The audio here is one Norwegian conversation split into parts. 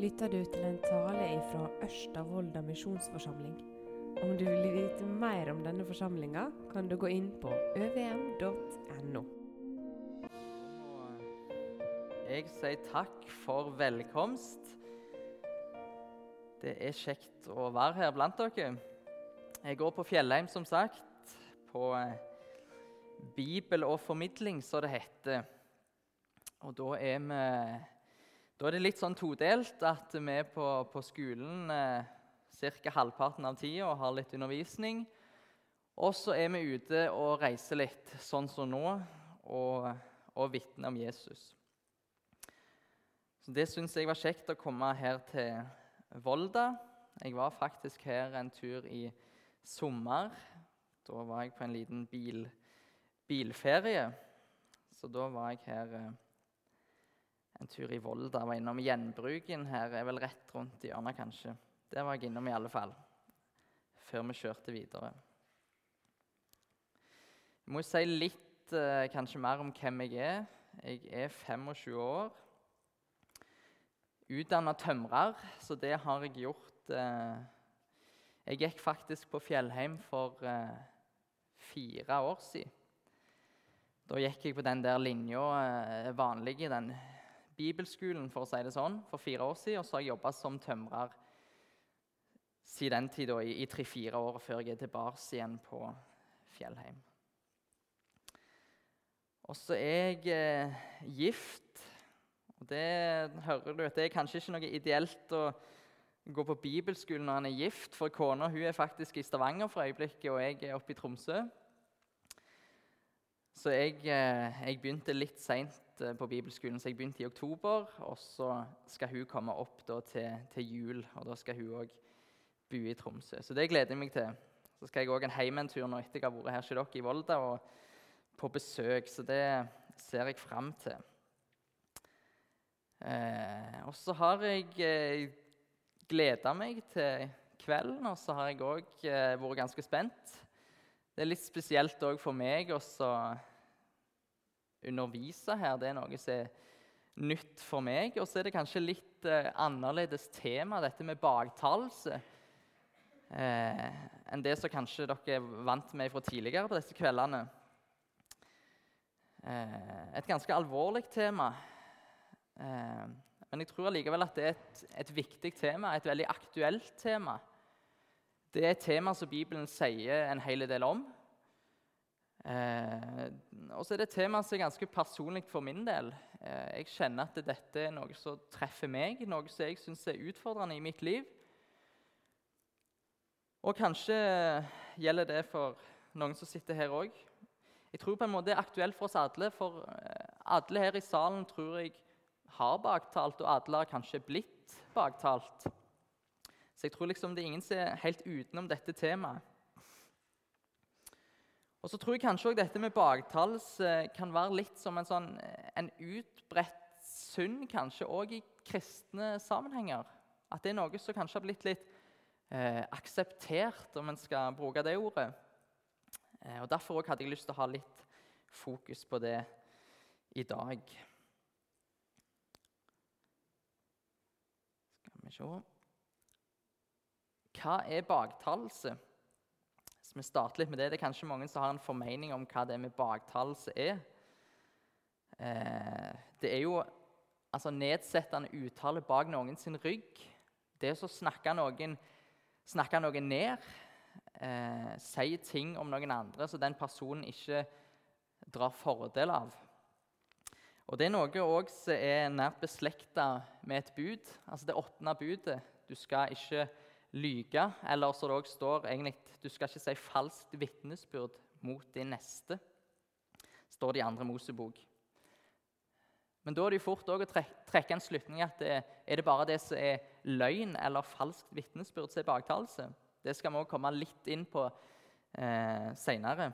lytter du til en tale fra Ørsta misjonsforsamling. Om du vil vite mer om denne forsamlinga, kan du gå inn på øvm.no. Jeg sier takk for velkomst. Det er kjekt å være her blant dere. Jeg går på Fjellheim, som sagt, på eh, Bibel og formidling, som det heter. Og da er vi da er det litt sånn todelt at vi på, på skolen eh, ca. halvparten av tida og har litt undervisning. Og så er vi ute og reiser litt, sånn som nå, og, og vitner om Jesus. Så Det syns jeg var kjekt å komme her til Volda. Jeg var faktisk her en tur i sommer. Da var jeg på en liten bil, bilferie. Så da var jeg her eh, en tur i Volda. Var innom gjenbruken her. er vel rett rundt i hjørnet, kanskje. Der var jeg innom i alle fall. Før vi kjørte videre. Jeg må si litt eh, kanskje mer om hvem jeg er. Jeg er 25 år. Utdanna tømrer, så det har jeg gjort eh, Jeg gikk faktisk på Fjellheim for eh, fire år siden. Da gikk jeg på den der linja vanlige, den bibelskolen for å si det sånn, for fire år siden. Og så har jeg jobba som tømrer siden den tid, i, tre-fire år før jeg er tilbake igjen på Fjellheim. Og så er jeg eh, gift. Og det hører du at det er kanskje ikke noe ideelt å gå på bibelskolen når en er gift, for kona hun er faktisk i Stavanger for øyeblikket, og jeg er oppe i Tromsø. Så jeg, eh, jeg begynte litt seint Eh, på bibelskolen, så jeg begynte i oktober. Og så skal hun komme opp til, til, jul, og da skal hun òg bo i Tromsø. Så det gleder jeg meg til. Så skal jeg òg en hjem nå etter jeg har vært her hos dere i Volda og på besøk. Så det ser jeg fram til. Eh, og så har jeg eh, gleda meg til kvelden, og så har jeg òg eh, vært ganske spent. Det er litt spesielt òg for meg å undervise her. Det er noe som er nytt for meg. Og så er det kanskje litt eh, annerledes tema, dette med baktalelse, eh, enn det som kanskje dere er vant med fra tidligere på disse kveldene. Eh, et ganske alvorlig tema. Eh, men jeg tror allikevel at det er et, et viktig tema, et veldig aktuelt tema. Det er et tema som Bibelen sier en hel del om. Eh, og så er det et tema som er ganske personlig for min del. Eh, jeg kjenner at dette er noe som treffer meg, noe som jeg syns er utfordrende i mitt liv. Og kanskje gjelder det for noen som sitter her òg. Jeg tror på en måte det er aktuelt for oss alle, for eh, alle her i salen tror jeg har baktalt, og alle har kanskje blitt baktalt. Så jeg tror liksom det er ingen som er helt utenom dette temaet. Og så tror jeg kanskje også dette med baktalelse kan være litt som en, sånn, en utbredt synd kanskje òg i kristne sammenhenger. At det er noe som kanskje har blitt litt eh, akseptert, om en skal bruke det ordet. Eh, og Derfor hadde jeg lyst til å ha litt fokus på det i dag. Skal vi se Hva er baktalelse? Så vi starter litt med Det Det er kanskje mange som har en formening om hva det med baktalelse er. Eh, det er jo altså, nedsettende uttale bak noen sin rygg. Det å snakke noen, snakke noen ned, eh, si ting om noen andre så den personen ikke drar fordel av. Og Det er noe også som er nært beslekta med et bud, altså det åttende budet. Du skal ikke lyge, eller som det også står egentlig, du skal ikke si falskt vitnesbyrd mot din neste, står det i andre Mosebok. Men da er det jo fort å trekke en slutning at det, er det bare det som er løgn eller falskt vitnesbyrd som er baktalelse. Det skal vi også komme litt inn på eh, seinere.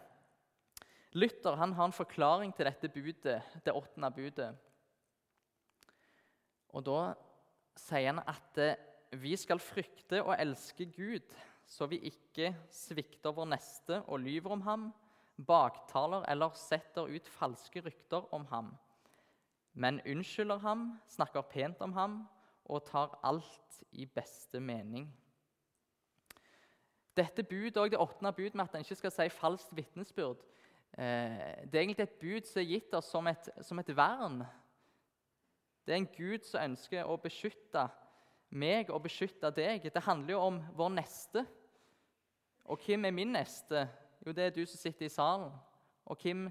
Luther han har en forklaring til dette budet, det åttende budet. Og Da sier han at det, vi skal frykte og elske Gud, så vi ikke svikter vår neste og lyver om ham, baktaler eller setter ut falske rykter om ham, men unnskylder ham, snakker pent om ham og tar alt i beste mening. Dette budet, og det åttende bud med at en ikke skal si falskt vitnesbyrd, eh, det er egentlig et bud som er gitt oss som et, som et vern. Det er en Gud som ønsker å beskytte meg og beskytte deg. Det handler jo om vår neste. Og hvem er min neste? Jo, det er du som sitter i salen. Og hvem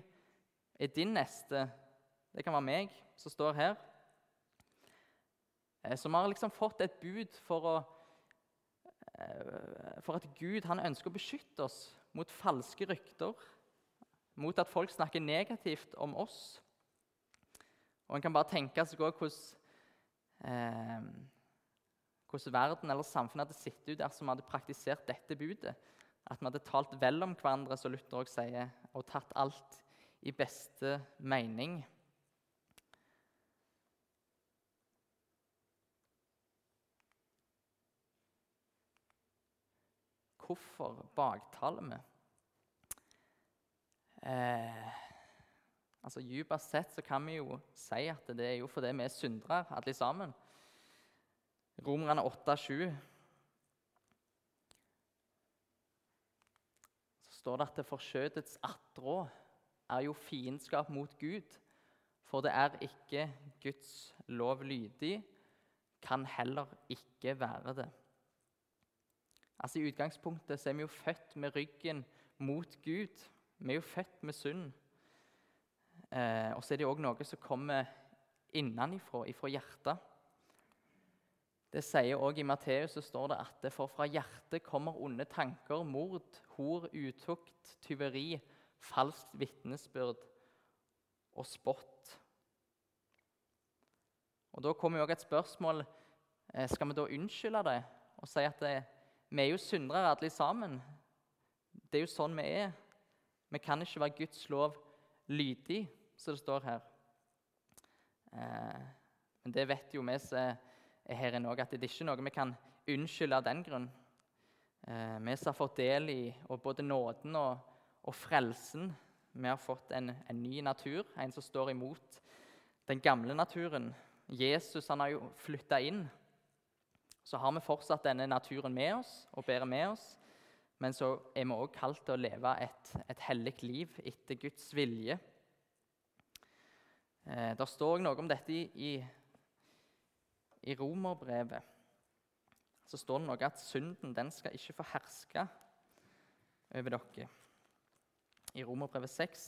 er din neste? Det kan være meg som står her. Eh, så vi har liksom fått et bud for, å, eh, for at Gud han ønsker å beskytte oss mot falske rykter, mot at folk snakker negativt om oss. Og En kan bare tenke seg hvordan, eh, hvordan verden eller samfunnet hadde sett ut dersom vi hadde praktisert dette budet. At vi hadde talt vel om hverandre, som Luther også sier, og tatt alt i beste mening. Hvorfor baktaler vi? Eh, altså Dypest sett så kan vi jo si at det er jo fordi vi er syndere, alle sammen. Romerne 8,7 så står det at det forskjøtets attrå er jo fiendskap mot Gud. For det er ikke Guds lov lydig, kan heller ikke være det. Altså I utgangspunktet så er vi jo født med ryggen mot Gud. Vi er jo født med synd. Eh, og så er det òg noe som kommer innenfra, ifra hjertet. Det sier også i Matteus så står det at det for fra hjertet kommer onde tanker, mord, hor, utukt, tyveri, falskt vitnesbyrd og spott. Og Da kommer jo et spørsmål eh, skal vi da unnskylde det og si at det, vi er jo syndere alle sammen. Det er jo sånn vi er. Vi kan ikke være Guds lov lydig, som det står her. Eh, men det vet jo vi som er her inne òg, at det er ikke noe vi kan unnskylde av den grunn. Eh, vi som har fått del i både nåden og, og frelsen. Vi har fått en, en, ny natur, en som står imot den gamle naturen. Jesus han har jo flytta inn. Så har vi fortsatt denne naturen med oss og bærer med oss. Men så er vi òg kalt til å leve et, et hellig liv etter Guds vilje. Eh, det står noe om dette i, i, i romerbrevet. Så står det noe at synden den skal ikke få herske over dere. I Romerbrevet 6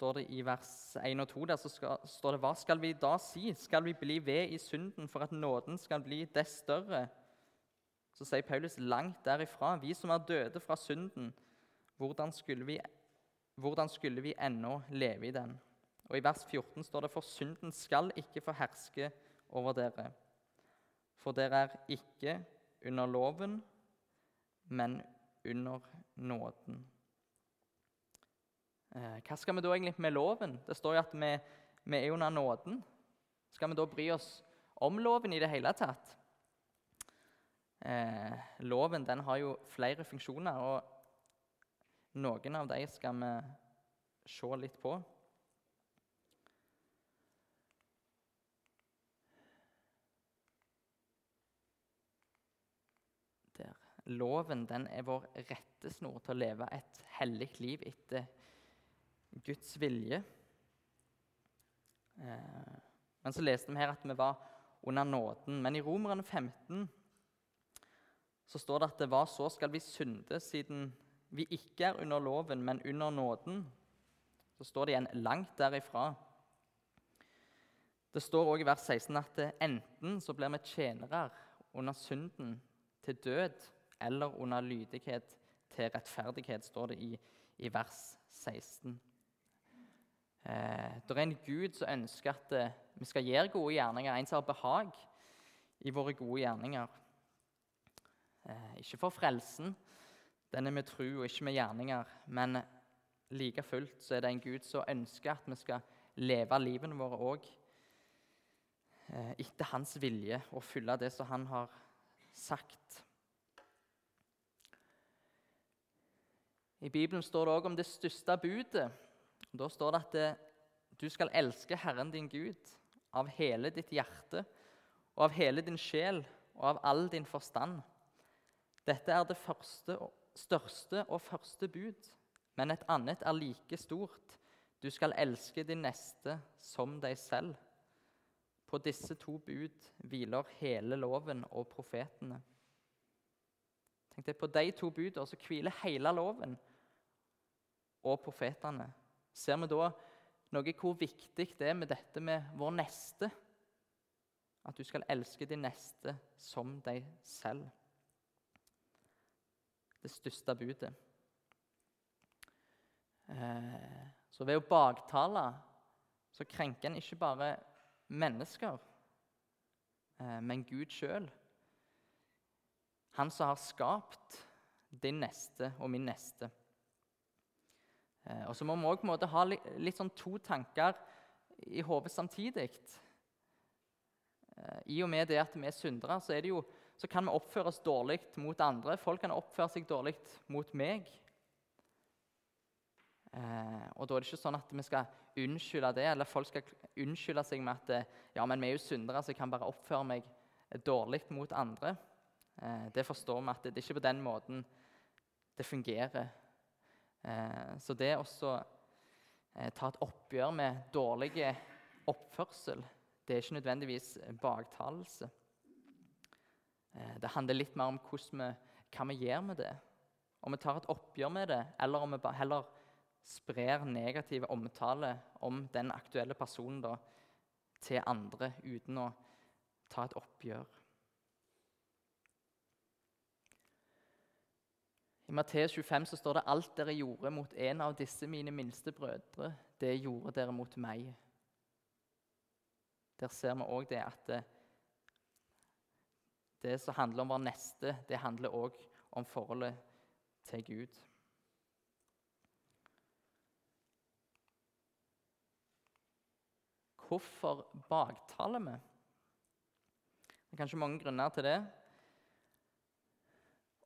står det i vers 1 og 2 der, så skal, står det Hva skal vi da si? Skal vi bli ved i synden for at nåden skal bli dess større? Så sier Paulus langt derifra. Vi som er døde fra synden, hvordan skulle vi, hvordan skulle vi ennå leve i den? Og I vers 14 står det for synden skal ikke få herske over dere. For dere er ikke under loven, men under nåden. Eh, hva skal vi da egentlig med loven? Det står jo at vi, vi er under nåden. Skal vi da bry oss om loven i det hele tatt? Eh, loven den har jo flere funksjoner, og noen av dem skal vi se litt på. Der. Loven den er vår rettesnor til å leve et hellig liv etter Guds vilje. Eh, men så leste vi her at vi var under nåden. Men i Romerne 15 så står det at det var så skal vi synde siden vi ikke er under loven, men under nåden. Så står det igjen langt derifra. Det står også i vers 16 at enten så blir vi tjenere under synden til død, eller under lydighet til rettferdighet, står det i, i vers 16. Eh, det er en Gud som ønsker at eh, vi skal gjøre gode gjerninger, en som har behag i våre gode gjerninger. Eh, ikke for frelsen, den er med tro og ikke med gjerninger, men like fullt så er det en Gud som ønsker at vi skal leve livene våre òg eh, etter hans vilje og fylle det som han har sagt. I Bibelen står det òg om det største budet. Da står det at det, du skal elske Herren din Gud av hele ditt hjerte og av hele din sjel og av all din forstand. Dette er det første, største og første bud, men et annet er like stort. Du skal elske din neste som deg selv. På disse to bud hviler hele loven og profetene. Tenk deg, På de to budene så hviler hele loven og profetene. Ser vi da noe hvor viktig det er med dette med vår neste? At du skal elske din neste som deg selv. Det største budet. Eh, så ved å baktale så krenker en ikke bare mennesker, eh, men Gud sjøl. Han som har skapt din neste og min neste. Eh, og så må vi òg ha litt, sånn to tanker i hodet samtidig. I og med det at vi er syndere, så, er det jo, så kan vi oppføre oss dårlig mot andre. Folk kan oppføre seg dårlig mot meg. Eh, og da er det ikke sånn at vi skal unnskylde det, eller folk skal unnskylde seg med at eh, ja, men vi er jo syndere, så jeg kan bare oppføre meg dårlig mot andre. Eh, det forstår vi at det, det er ikke på den måten det fungerer. Eh, så det å eh, ta et oppgjør med dårlig oppførsel, det er ikke nødvendigvis baktalelse. Eh, det handler litt mer om vi, hva vi gjør med det. Om vi tar et oppgjør med det, eller om vi heller sprer negativ omtale om den aktuelle personen da, til andre uten å ta et oppgjør. I Matteus 25 så står det alt dere gjorde mot en av disse mine minste brødre, det gjorde dere mot meg. Der ser vi òg det at det, som handler om vår neste, det handler òg om forholdet til Gud. Hvorfor baktaler vi? Det er kanskje mange grunner til det.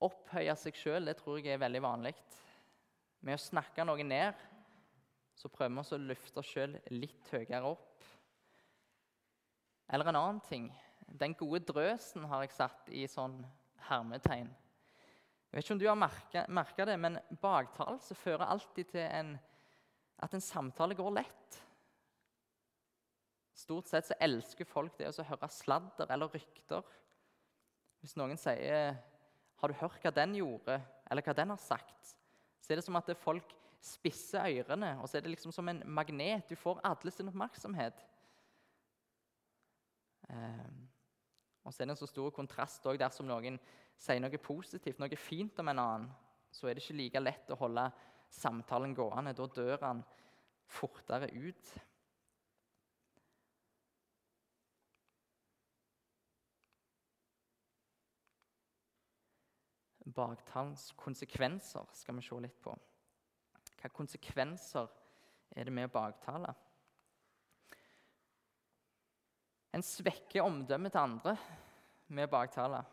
Opphøye seg sjøl tror jeg er veldig vanlig. Med å snakke noe ned så prøver vi å løfte oss sjøl litt høyere opp. Eller en annen ting. Den gode drøsen har jeg satt i sånn hermetegn. Jeg vet ikke om du har merka det, men baktalelse fører alltid til en, at en samtale går lett. Stort sett så elsker folk det å høre sladder eller rykter. Hvis noen sier 'Har du hørt hva den gjorde?' eller 'hva den har sagt', så er det som at folk spisser ørene, og så er det liksom som en magnet. Du får alle sin oppmerksomhet. Um, og så er det en så stor kontrast òg dersom noen sier noe positivt, noe fint om en annen. Så er det ikke like lett å holde samtalen gående. Da dør han fortere ut. baktalens konsekvenser skal vi se litt på. Hvilke konsekvenser er det med å baktale? En svekker omdømmet til andre med baktale.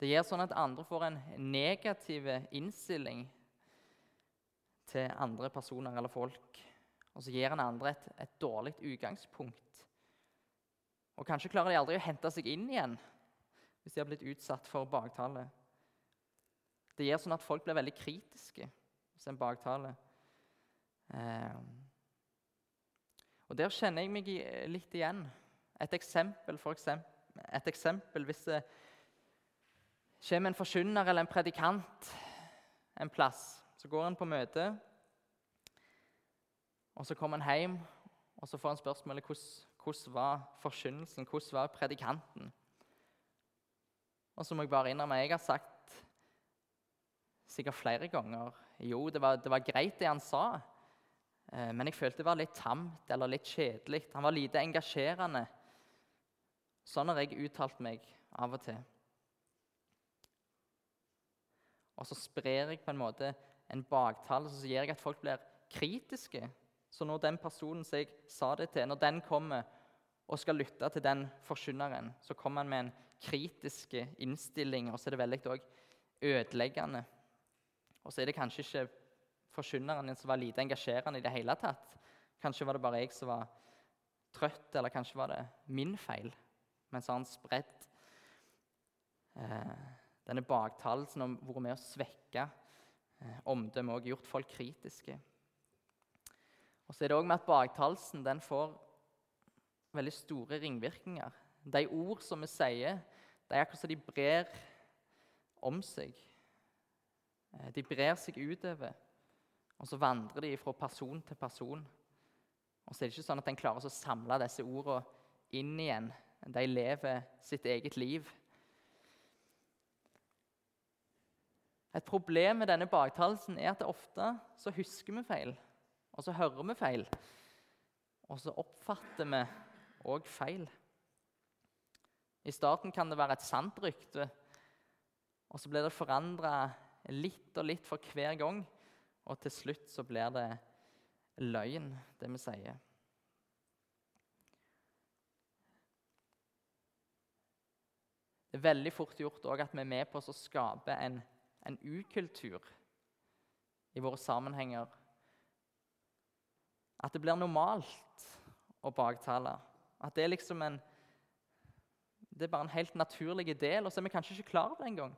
Det gjør sånn at andre får en negativ innstilling til andre personer eller folk. Og så gir en andre et, et dårlig utgangspunkt. Og kanskje klarer de aldri å hente seg inn igjen hvis de har blitt utsatt for baktale. Det gjør sånn at folk blir veldig kritiske hvis en baktaler. Eh, og Der kjenner jeg meg litt igjen. Et eksempel, for eksempel, et eksempel hvis det kommer en forkynner eller en predikant en plass. Så går han på møte, og så kommer han hjem og så får han spørsmålet hvordan var forkynnelsen, hvordan var predikanten. Og så må jeg bare innrømme jeg har sagt sikkert flere ganger. Jo, det var, det var greit, det han sa, eh, men jeg følte det var litt tamt eller litt kjedelig. Han var lite engasjerende. Sånn har jeg uttalt meg av og til. Og så sprer jeg på en måte en baktale så gjør jeg at folk blir kritiske. Så når den personen som jeg sa det til, når den kommer og skal lytte til den forkynneren, så kommer han med en kritisk innstilling, og så er det veldig ødeleggende Og så er det kanskje ikke forkynneren som var lite engasjerende i det hele tatt. Kanskje var det bare jeg som var trøtt, eller kanskje var det min feil. Men så har han spredt eh, denne baktalelsen om vært med å svekke eh, omdømmet og gjort folk kritiske. Og så er det òg med at baktalelsen får veldig store ringvirkninger. De ord som vi sier, det er akkurat som de brer om seg. Eh, de brer seg utover, og så vandrer de fra person til person. Og så er det ikke sånn at en klarer å samle disse ordene inn igjen. De lever sitt eget liv. Et problem med denne baktalelsen er at ofte så husker vi feil, og så hører vi feil. Og så oppfatter vi òg feil. I starten kan det være et sant rykte, og så blir det forandra litt og litt for hver gang. Og til slutt så blir det løgn, det vi sier. Det er veldig fort gjort at vi er med på å skape en, en ukultur i våre sammenhenger. At det blir normalt å baktale. At det er liksom en det er bare en helt naturlig del, og så er vi kanskje ikke klar over det engang.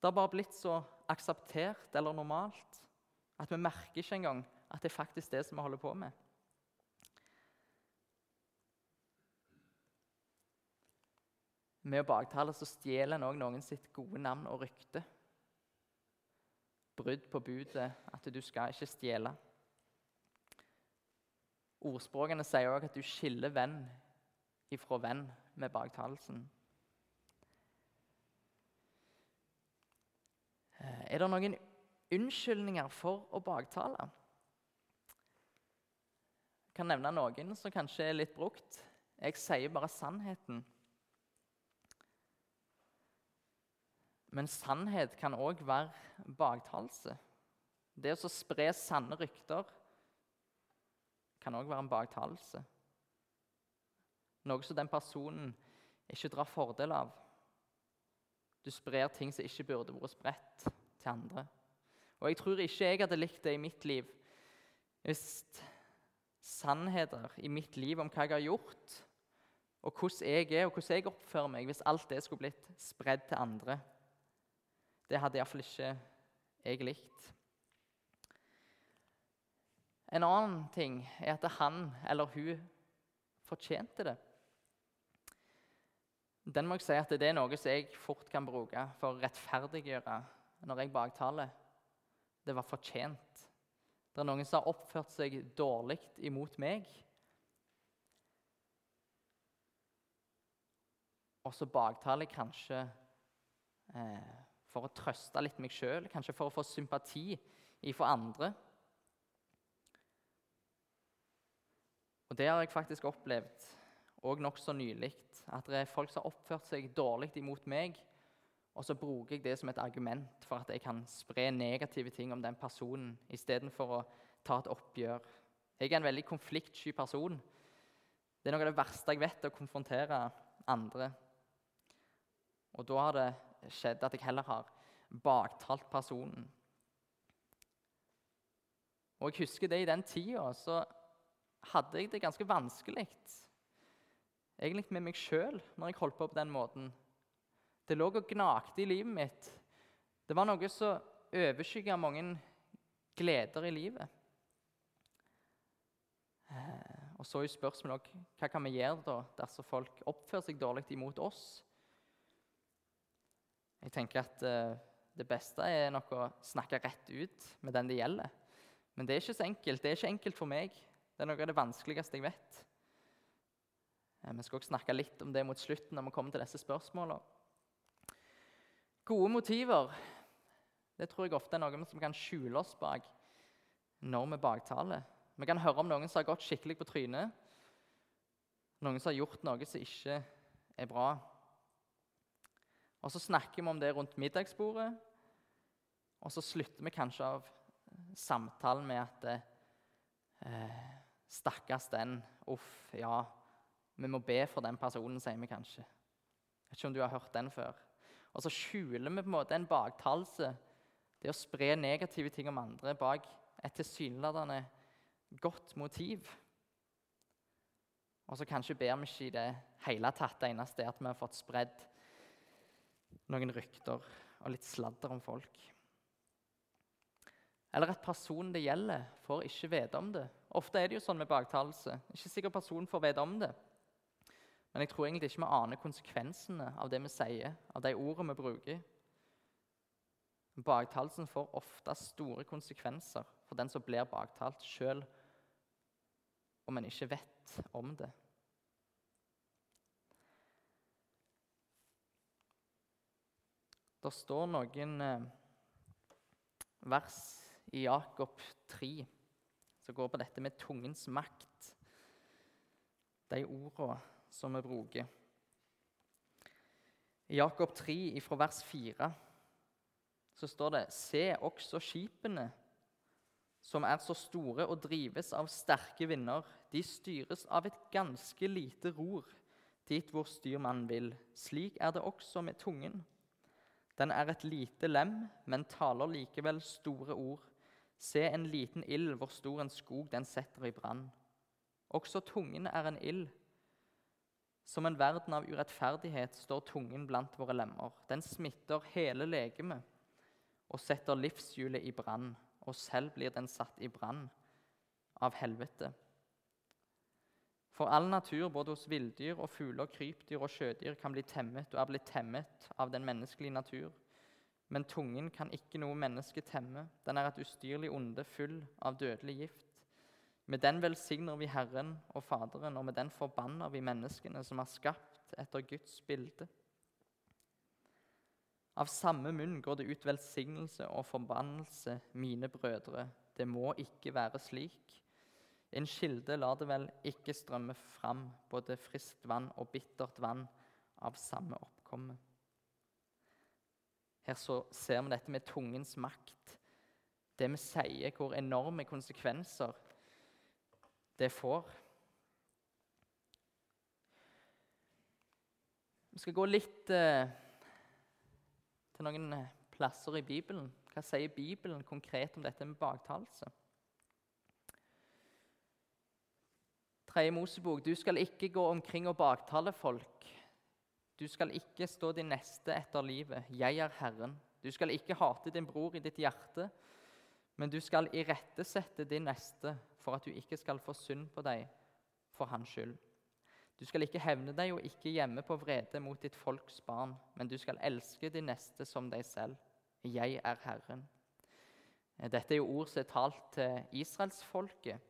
Det har bare blitt så akseptert eller normalt at vi merker ikke engang at det er faktisk det som vi holder på med. Med å baktale så stjeler en òg noen sitt gode navn og rykte. Brudd på budet at du skal ikke stjele. Ordspråkene sier òg at du skiller venn ifra venn med baktalelsen. Er det noen unnskyldninger for å baktale? Jeg kan nevne noen som kanskje er litt brukt. Jeg sier bare sannheten. Men sannhet kan òg være baktalelse. Det å spre sanne rykter kan òg være en baktalelse. Noe som den personen ikke drar fordel av. Du sprer ting som ikke burde vært spredt til andre. Og jeg tror ikke jeg hadde likt det i mitt liv hvis sannheter i mitt liv om hva jeg har gjort, og hvordan jeg er og hvordan jeg oppfører meg, hvis alt det skulle blitt spredd til andre. Det hadde iallfall ikke jeg likt. En annen ting er at han eller hun fortjente det den må jeg si at det er noe som jeg fort kan bruke for å rettferdiggjøre når jeg baktaler. Det var fortjent. Det er noen som har oppført seg dårlig imot meg. Og så baktaler jeg kanskje eh, for å trøste litt meg sjøl, kanskje for å få sympati ifra andre. Og det har jeg faktisk opplevd og nokså nylig at det er folk som har oppført seg dårlig imot meg, og så bruker jeg det som et argument for at jeg kan spre negative ting om den personen istedenfor å ta et oppgjør. Jeg er en veldig konfliktsky person. Det er noe av det verste jeg vet, å konfrontere andre. Og da har det skjedd at jeg heller har baktalt personen. Og jeg husker det i den tida så hadde jeg det ganske vanskelig egentlig med meg sjøl når jeg holdt på på den måten. Det lå og gnagde i livet mitt. Det var noe som overskygga mange gleder i livet. Eh, og så er spørsmålet òg hva kan vi gjøre da dersom folk oppfører seg dårlig imot oss? Jeg tenker at uh, det beste er nok å snakke rett ut med den det gjelder. Men det er ikke så enkelt. Det er ikke enkelt for meg. Det er noe av det vanskeligste jeg vet. Eh, vi skal også snakke litt om det mot slutten når vi kommer til disse spørsmålene. Gode motiver det tror jeg ofte er noe som kan skjule oss bak når vi baktaler. Vi kan høre om noen som har gått skikkelig på trynet, noen som har gjort noe som ikke er bra. Og Så snakker vi om det rundt middagsbordet, og så slutter vi kanskje av samtalen med at eh, Stakkars den. Uff, ja, vi må be for den personen, sier vi kanskje. Jeg vet ikke om du har hørt den før. Og så skjuler vi på en måte en baktalelse Det å spre negative ting om andre bak et tilsynelatende godt motiv. Og så kanskje ber vi ikke i det hele tatt. Det eneste er at vi har fått spredd noen rykter og litt sladder om folk. Eller at personen det gjelder, får ikke vite om det. Ofte er det jo sånn med baktalelse. Ikke sikkert personen får vite om det. Men jeg tror egentlig ikke vi aner konsekvensene av det vi sier, av de ordene vi bruker. Baktalelsen får ofte store konsekvenser for den som blir baktalt, sjøl om en ikke vet om det. Det står noen eh, vers i Jakob 3 som går på dette med tungens makt. De ordene som vi bruker. I Jakob 3, fra vers 4, så står det Se også skipene, som er så store og drives av sterke vinder. De styres av et ganske lite ror dit hvor styrmannen vil. Slik er det også med tungen. Den er et lite lem, men taler likevel store ord. Se en liten ild, hvor stor en skog den setter i brann. Også tungen er en ild. Som en verden av urettferdighet står tungen blant våre lemmer. Den smitter hele legemet og setter livshjulet i brann, og selv blir den satt i brann av helvete. For all natur, både hos villdyr og fugler, krypdyr og sjødyr, kan bli temmet og er blitt temmet av den menneskelige natur. Men tungen kan ikke noe menneske temme. Den er et ustyrlig onde full av dødelig gift. Med den velsigner vi Herren og Faderen, og med den forbanner vi menneskene som er skapt etter Guds bilde. Av samme munn går det ut velsignelse og forbannelse, mine brødre. Det må ikke være slik. En kilde lar det vel ikke strømme fram både friskt vann og bittert vann av samme oppkomme. Her så ser vi dette med tungens makt. Det vi sier, hvor enorme konsekvenser det får. Vi skal gå litt eh, til noen eh, plasser i Bibelen. Hva sier Bibelen konkret om dette med baktalelse? Tredje Mosebok, du skal ikke gå omkring og baktale folk. Du skal ikke stå din neste etter livet. Jeg er Herren. Du skal ikke hate din bror i ditt hjerte, men du skal irettesette din neste for at du ikke skal få synd på deg for hans skyld. Du skal ikke hevne deg og ikke gjemme på vrede mot ditt folks barn, men du skal elske de neste som deg selv. Jeg er Herren. Dette er jo ord som er talt til israelsfolket.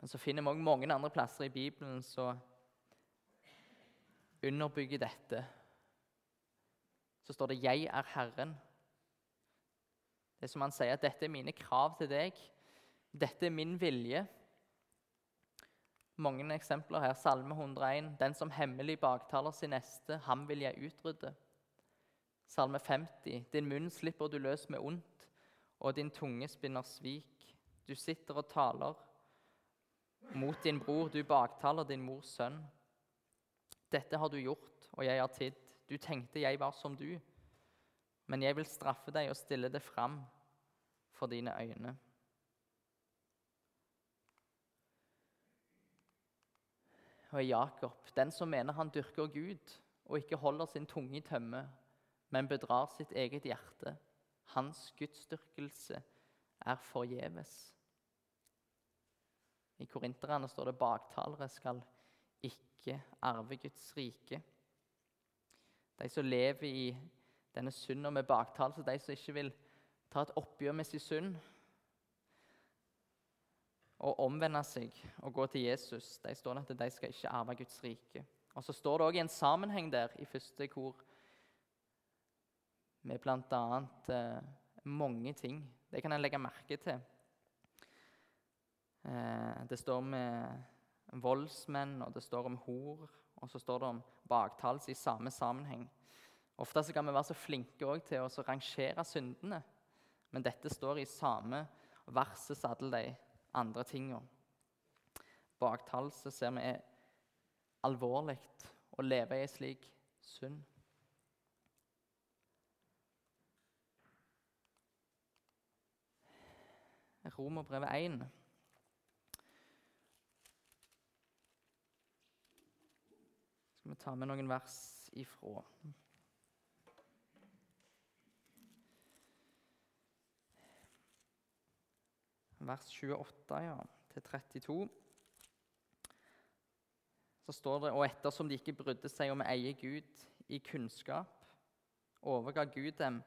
Men så finner vi òg mange andre plasser i Bibelen som underbygger dette. Så står det 'Jeg er Herren'. Det er som han sier at 'dette er mine krav til deg'. Dette er min vilje mange eksempler her. Salme 101.: Den som hemmelig baktaler sin neste, ham vil jeg utrydde. Salme 50.: Din munn slipper du løs med ondt, og din tunge spinner svik. Du sitter og taler mot din bror, du baktaler din mors sønn. Dette har du gjort, og jeg har tidd. Du tenkte jeg var som du, men jeg vil straffe deg og stille det fram for dine øyne. Og Jakob, den som mener han dyrker Gud og ikke holder sin tunge i tømme, men bedrar sitt eget hjerte. Hans gudsdyrkelse er forgjeves. I Korinterne står det baktalere skal ikke arve Guds rike. De som lever i denne synda med baktalelse, de som ikke vil ta et oppgjør med sin synd, å omvende seg og gå til Jesus. De står at de skal ikke arve Guds rike. Og Så står det òg en sammenheng der i første kor med bl.a. Eh, mange ting. Det kan en legge merke til. Eh, det står med voldsmenn, og det står om hor, og så står det om baktals i samme sammenheng. Ofte kan vi være så flinke til å rangere syndene, men dette står i samme verset alle de andre tinga. Baktall så ser vi er alvorlig å leve i en slik synd. Romerbrevet 1. Skal vi ta med noen vers ifra? Vers 28 ja, til 32. Så står det Og ettersom de ikke brydde seg om å eie Gud i kunnskap, overga Gud dem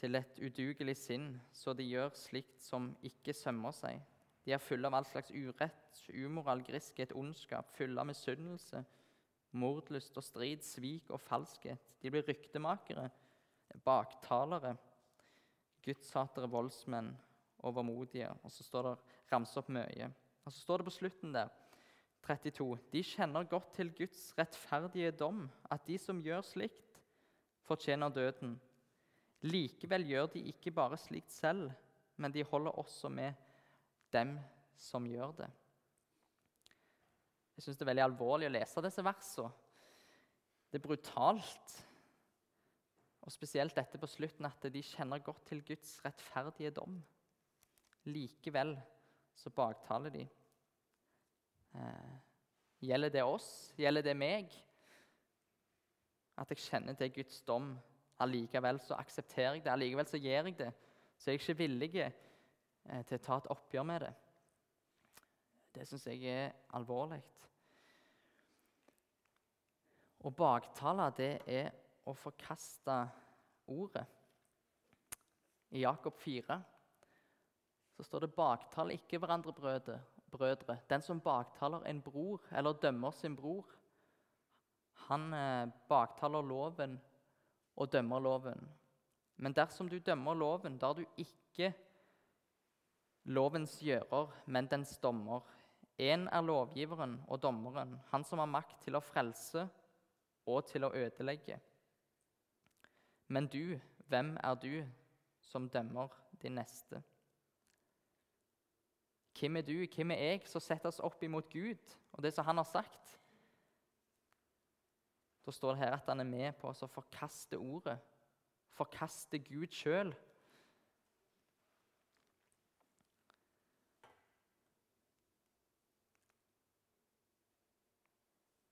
til et udugelig sinn, så de gjør slikt som ikke sømmer seg. De er fulle av all slags urett, umoral, griskhet, ondskap, fulle av misunnelse, mordlyst og strid, svik og falskhet. De blir ryktemakere, baktalere, gudshatere, voldsmenn, overmodige. Og så står det ramse opp mye. Og så står det på slutten der 32. De kjenner godt til Guds rettferdige dom, at de som gjør slikt, fortjener døden. Likevel gjør de ikke bare slikt selv, men de holder også med dem som gjør det. Jeg syns det er veldig alvorlig å lese disse versene. Det er brutalt. Og spesielt dette på slutten, at de kjenner godt til Guds rettferdige dom. Likevel så baktaler de. Eh, gjelder det oss? Gjelder det meg? At jeg kjenner til Guds dom. Allikevel så aksepterer jeg det. Allikevel så gjør jeg det. Så er jeg ikke villig eh, til å ta et oppgjør med det. Det syns jeg er alvorlig. Å baktale, det er å forkaste ordet. I Jakob 4 så står det 'baktal ikke hverandre, brødre'. brødre. Den som baktaler en bror eller dømmer sin bror, han eh, baktaler loven og dømmer loven. Men dersom du dømmer loven, da er du ikke lovens gjører, men dens dommer. Én er lovgiveren og dommeren, han som har makt til å frelse og til å ødelegge. Men du, hvem er du som dømmer din neste? Hvem er du, hvem er jeg, som setter oss opp imot Gud og det som han har sagt? Da står det her at han er med på å forkaste ordet, forkaste Gud sjøl.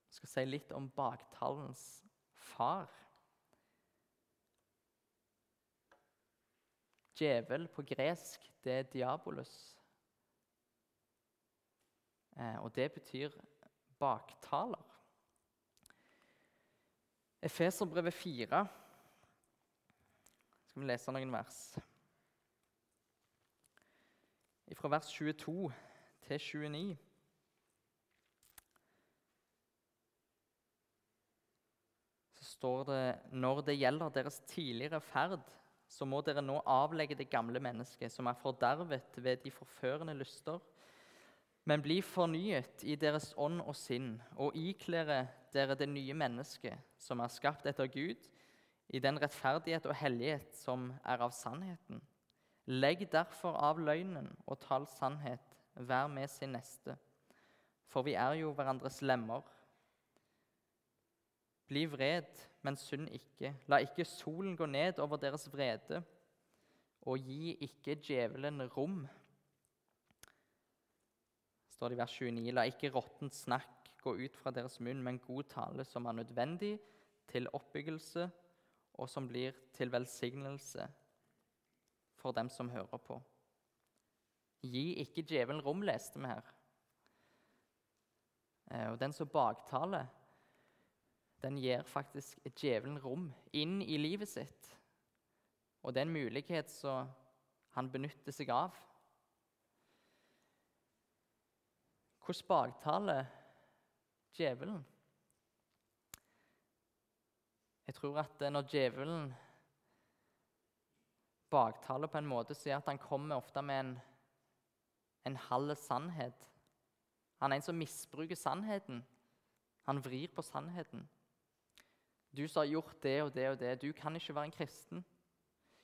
Jeg skal si litt om baktalens far. Djevel på gresk, det er diabolus. Eh, og det betyr baktaler. Efeserbrevet 4 skal vi lese noen vers. Fra vers 22 til 29. Så står det når det gjelder deres tidligere ferd, så må dere nå avlegge det gamle mennesket, som er fordervet ved de forførende lyster, men bli fornyet i deres ånd og sinn, og iklære dere det nye mennesket, som er skapt etter Gud, i den rettferdighet og hellighet som er av sannheten. Legg derfor av løgnen og tal sannhet, vær med sin neste. For vi er jo hverandres lemmer. Bli vred, men synd ikke. La ikke solen gå ned over deres vrede, og gi ikke djevelen rom står det i vers 29. La ikke råttent snakk gå ut fra deres munn, men god tale som er nødvendig til oppbyggelse, og som blir til velsignelse for dem som hører på. Gi ikke djevelen rom, leste vi her. Eh, og den som baktaler, den gir faktisk djevelen rom inn i livet sitt. Og det er en mulighet som han benytter seg av. Hvordan baktaler djevelen? Jeg tror at når djevelen baktaler på en måte, så er at han kommer ofte med en, en halv sannhet. Han er en som misbruker sannheten. Han vrir på sannheten. Du som har gjort det og det og det, du kan ikke være en kristen.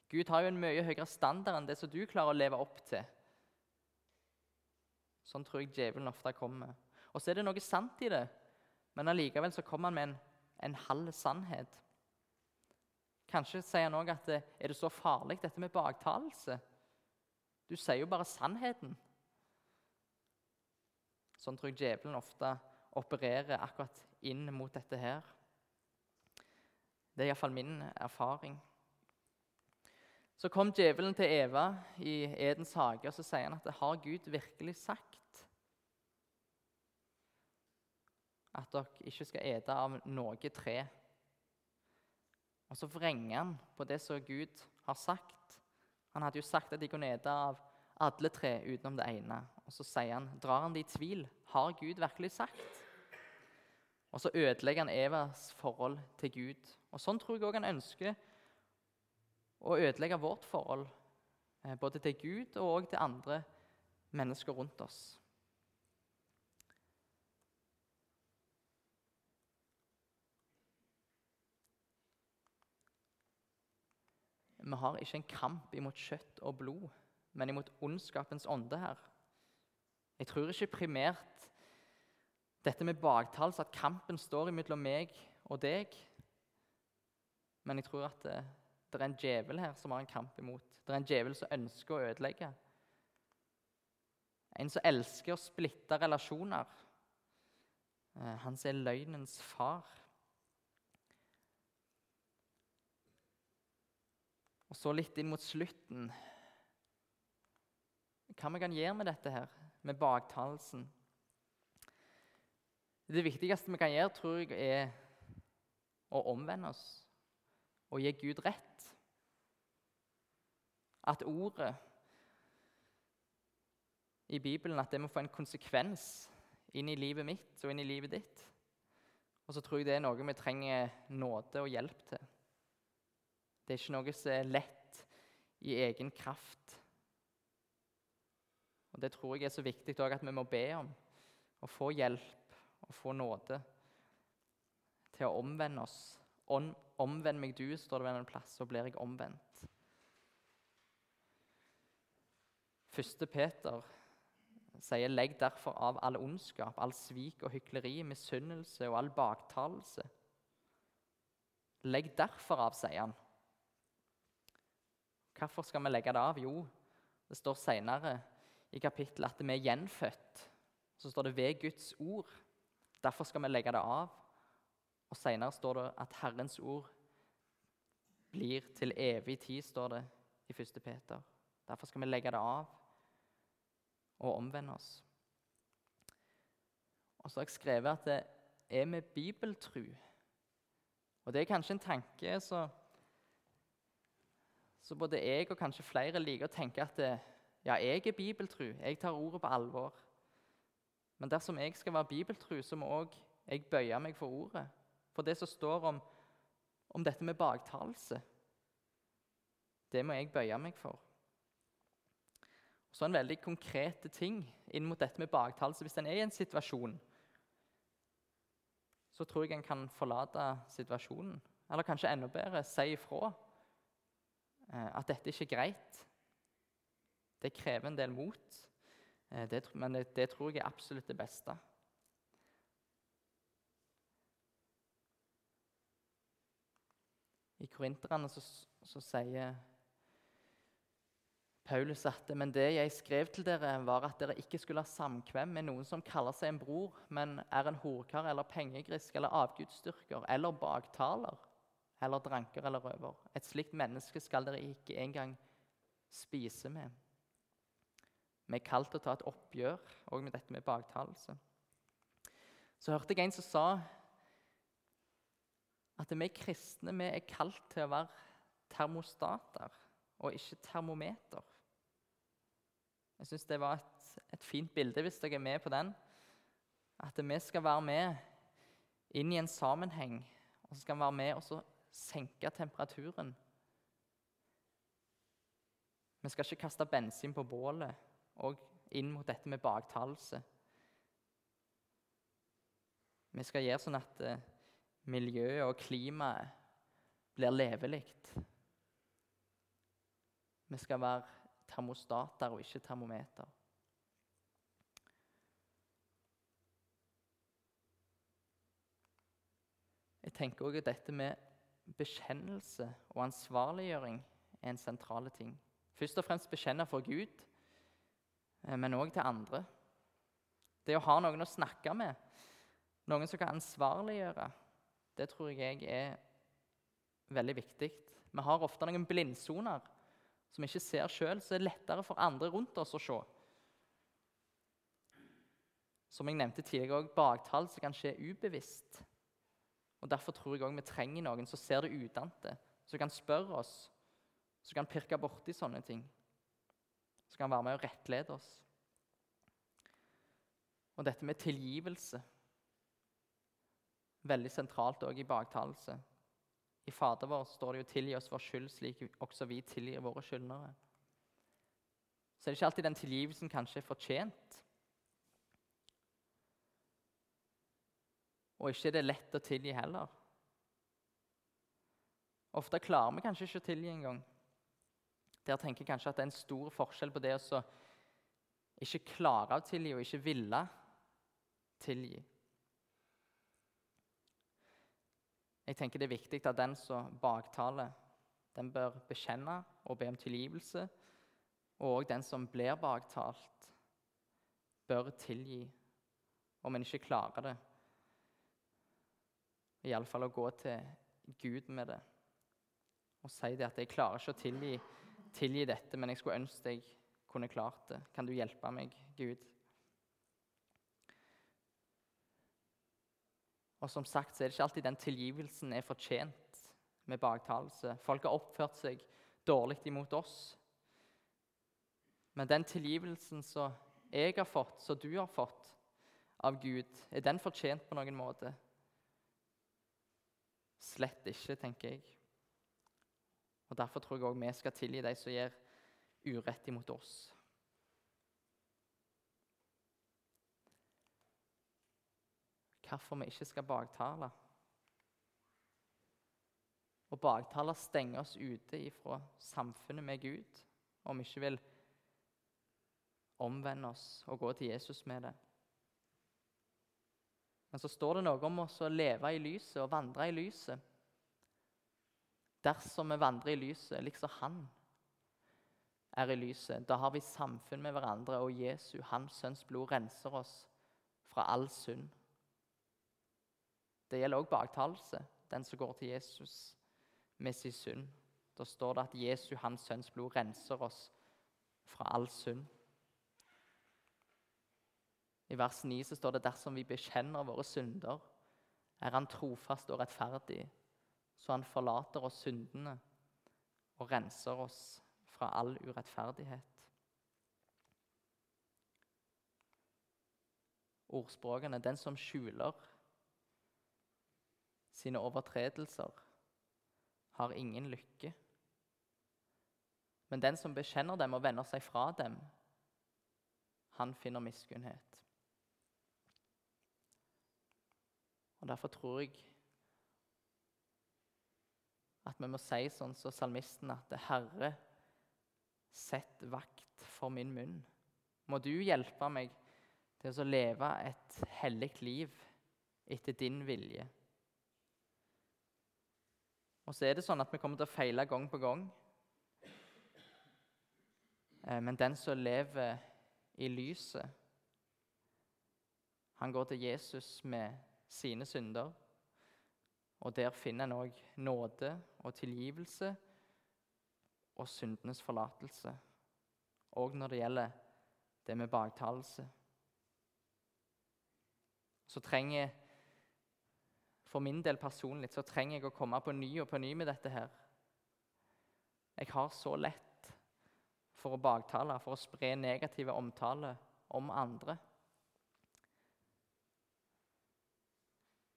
Gud har jo en mye høyere standard enn det som du klarer å leve opp til. Sånn tror jeg djevelen ofte kommer. Og så er det noe sant i det, men allikevel så kommer han med en, en halv sannhet. Kanskje sier han òg at det, er det så farlig, dette med baktalelse? Du sier jo bare sannheten. Sånn tror jeg djevelen ofte opererer akkurat inn mot dette her. Det er iallfall min erfaring. Så kom djevelen til Eva i Edens hage og så sier han at har Gud virkelig sagt at dere ikke skal ete av noe tre? Og så vrenger han på det som Gud har sagt. Han hadde jo sagt at de kunne ete av alle tre utenom det ene. Og så sier han, drar han det i tvil. Har Gud virkelig sagt? Og så ødelegger han Evas forhold til Gud. Og Sånn tror jeg òg han ønsker å ødelegge vårt forhold, eh, både til Gud og til andre mennesker rundt oss. Vi har ikke en kamp imot kjøtt og blod, men imot ondskapens ånde her. Jeg tror ikke primært dette med baktalelse, at kampen står mellom meg og deg. Men jeg tror at det, det, er en djevel her som har en kamp imot. Det er en djevel som ønsker å ødelegge. En som elsker å splitte relasjoner. Eh, han som er løgnens far. Og så litt inn mot slutten Hva vi kan gjøre med dette her, med baktalelsen? Det viktigste vi kan gjøre, tror jeg, er å omvende oss og gi Gud rett. At ordet i Bibelen at det må få en konsekvens inn i livet mitt og inn i livet ditt. Og så tror jeg det er noe vi trenger nåde og hjelp til. Det er ikke noe som er lett i egen kraft. Og Det tror jeg er så viktig også, at vi må be om. Å få hjelp og få nåde til å omvende oss. Om, omvend meg du, står det ved en plass, så blir jeg omvendt. Første Peter sier, legg derfor av all ondskap, all svik og hykleri, misunnelse og all baktalelse. Legg derfor av, sier han. Hvorfor skal vi legge det av? Jo, det står senere i kapittelet at vi er gjenfødt. Så står det 'ved Guds ord'. Derfor skal vi legge det av. Og Senere står det at Herrens ord blir til evig tid, står det i 1. Peter. Derfor skal vi legge det av og omvende oss. Og så har jeg skrevet at det er med bibeltru. Og det er kanskje en tanke som så både jeg og kanskje flere liker å tenke at det, ja, jeg er bibeltru, jeg tar ordet på alvor. Men dersom jeg skal være bibeltru, så må òg jeg bøye meg for ordet. For det som står om, om dette med baktalelse, det må jeg bøye meg for. Så en veldig konkrete ting inn mot dette med baktalelse. Hvis en er i en situasjon, så tror jeg en kan forlate situasjonen. Eller kanskje enda bedre si ifra. Eh, at dette ikke er greit. Det krever en del mot, eh, men det, tror jeg er absolutt det beste. I Korinterne så, så sier Paulus at men det jeg skrev til dere, var at dere ikke skulle ha samkvem med noen som kaller seg en bror, men er en horkar eller pengegrisk eller avgudsdyrker eller baktaler eller dranker eller røver. Et slikt menneske skal dere ikke engang spise med. Vi er kalt til å ta et oppgjør òg med dette med baktalelse. Så hørte jeg en som sa at vi kristne vi er kalt til å være termostater og ikke termometer. Jeg syns det var et, et, fint bilde hvis dere er med på den. At vi skal være med inn i en sammenheng, og så skal vi være med og senke temperaturen. Vi skal ikke kaste bensin på bålet og inn mot dette med baktalelse. Vi skal gjøre sånn at eh, miljøet og klimaet blir levelig. Vi skal være termostater og ikke termometer. Jeg tenker at dette med bekjennelse og ansvarliggjøring er en sentrale ting. Først og fremst bekjenne for Gud eh, men òg til andre. Det å ha noen å snakke med, noen som kan ansvarliggjøre, det tror jeg er veldig viktig. Vi har ofte noen blindsoner som vi ikke ser sjøl, så det er lettere for andre rundt oss å se. Som jeg nevnte tidligere, baktall som kan skje ubevisst. Og Derfor tror jeg også vi trenger noen som ser det utentil, som kan spørre oss, som kan pirke borti sånne ting. Som kan være med og rettlede oss. Og dette med tilgivelse Veldig sentralt òg i baktalelse. I Fader vår står det jo 'tilgi oss vår skyld, slik også vi tilgir våre skyldnere'. Så er det ikke alltid den tilgivelsen kanskje er fortjent. Og ikke er det lett å tilgi heller. Ofte klarer vi kanskje ikke å tilgi engang. Der tenker jeg kanskje at det er en stor forskjell på det å ikke klare å tilgi og ikke ville tilgi. Jeg tenker Det er viktig at den som baktaler, den bør bekjenne og be om tilgivelse. Og den som blir baktalt, bør tilgi om en ikke klarer det. Iallfall å gå til Gud med det og si det at 'jeg klarer ikke å tilgi, tilgi dette, men jeg skulle ønske jeg kunne klart det'. Kan du hjelpe meg, Gud? Og som sagt så er det ikke alltid den tilgivelsen er fortjent med baktalelse. Folk har oppført seg dårlig imot oss. Men den tilgivelsen som jeg har fått, som du har fått av Gud, er den fortjent på noen måte? Slett ikke, tenker jeg. Og Derfor tror jeg òg vi skal tilgi de som gjør urett imot oss. hvorfor vi ikke skal baktale. Å baktale stenger oss ute fra samfunnet med Gud om vi ikke vil omvende oss og gå til Jesus med det. Men så står det noe om oss å leve i lyset og vandre i lyset. Dersom vi vandrer i lyset, liksom Han er i lyset, da har vi samfunn med hverandre, og Jesu, Hans Sønns blod, renser oss fra all synd. Det gjelder også baktalelse, den som går til Jesus med sin synd. Da står det at Jesu, hans sønns blod, renser oss fra all synd. I vers 9 så står det dersom vi bekjenner våre synder, er Han trofast og rettferdig, så Han forlater oss syndene og renser oss fra all urettferdighet. Ordspråkene den som skjuler sine overtredelser, har ingen lykke. Men den som bekjenner dem og vender seg fra dem, han finner miskunnhet. Og Derfor tror jeg at vi må si sånn som salmisten at 'Herre, sett vakt for min munn'. Må du hjelpe meg til å leve et hellig liv etter din vilje. Og så er det sånn at vi kommer til å feile gang på gang. Eh, men den som lever i lyset, han går til Jesus med sine synder. Og der finner han òg nåde og tilgivelse og syndenes forlatelse. Òg når det gjelder det med baktalelse. Så trenger for min del personlig så trenger jeg å komme på ny og på ny med dette her. Jeg har så lett for å baktale, for å spre negative omtale om andre.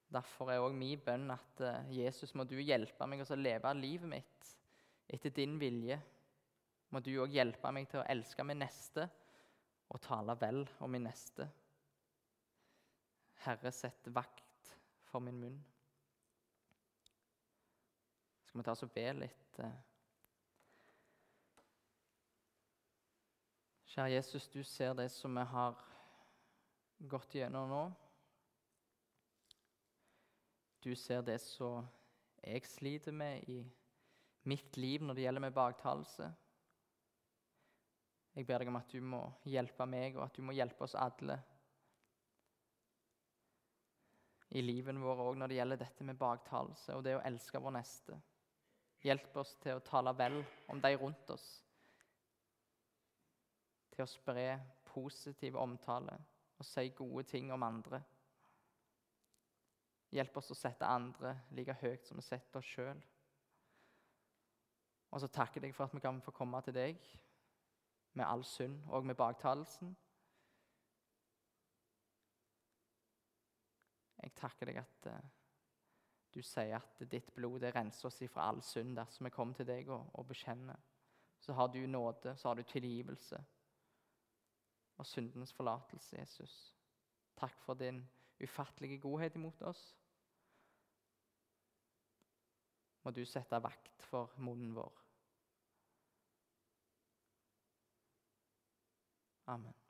Derfor er òg min bønn at eh, Jesus, må du hjelpe meg å leve livet mitt etter din vilje. Må du òg hjelpe meg til å elske min neste og tale vel om min neste. Herre, sett vakt for min munn. Skal vi ta oss og be litt? Eh? Kjære Jesus, du ser det som vi har gått gjennom nå. Du ser det som jeg sliter med i mitt liv når det gjelder med baktalelse. Jeg ber deg om at du må hjelpe meg, og at du må hjelpe oss alle i livet vårt òg når det gjelder dette med baktalelse og det å elske vår neste. Hjelp oss til å tale vel om de rundt oss, til å spre positiv omtale og si gode ting om andre. Hjelp oss å sette andre like høyt som vi setter oss sjøl. Og så takker jeg deg for at vi kan få komme til deg med all synd og med baktalelsen. Jeg takker deg at uh, du sier at ditt blod det renser oss fra all synd dersom vi kommer til deg og, og bekjenner. Så har du nåde, så har du tilgivelse og syndens forlatelse, Jesus. Takk for din ufattelige godhet imot oss. Må du sette vakt for munnen vår. Amen.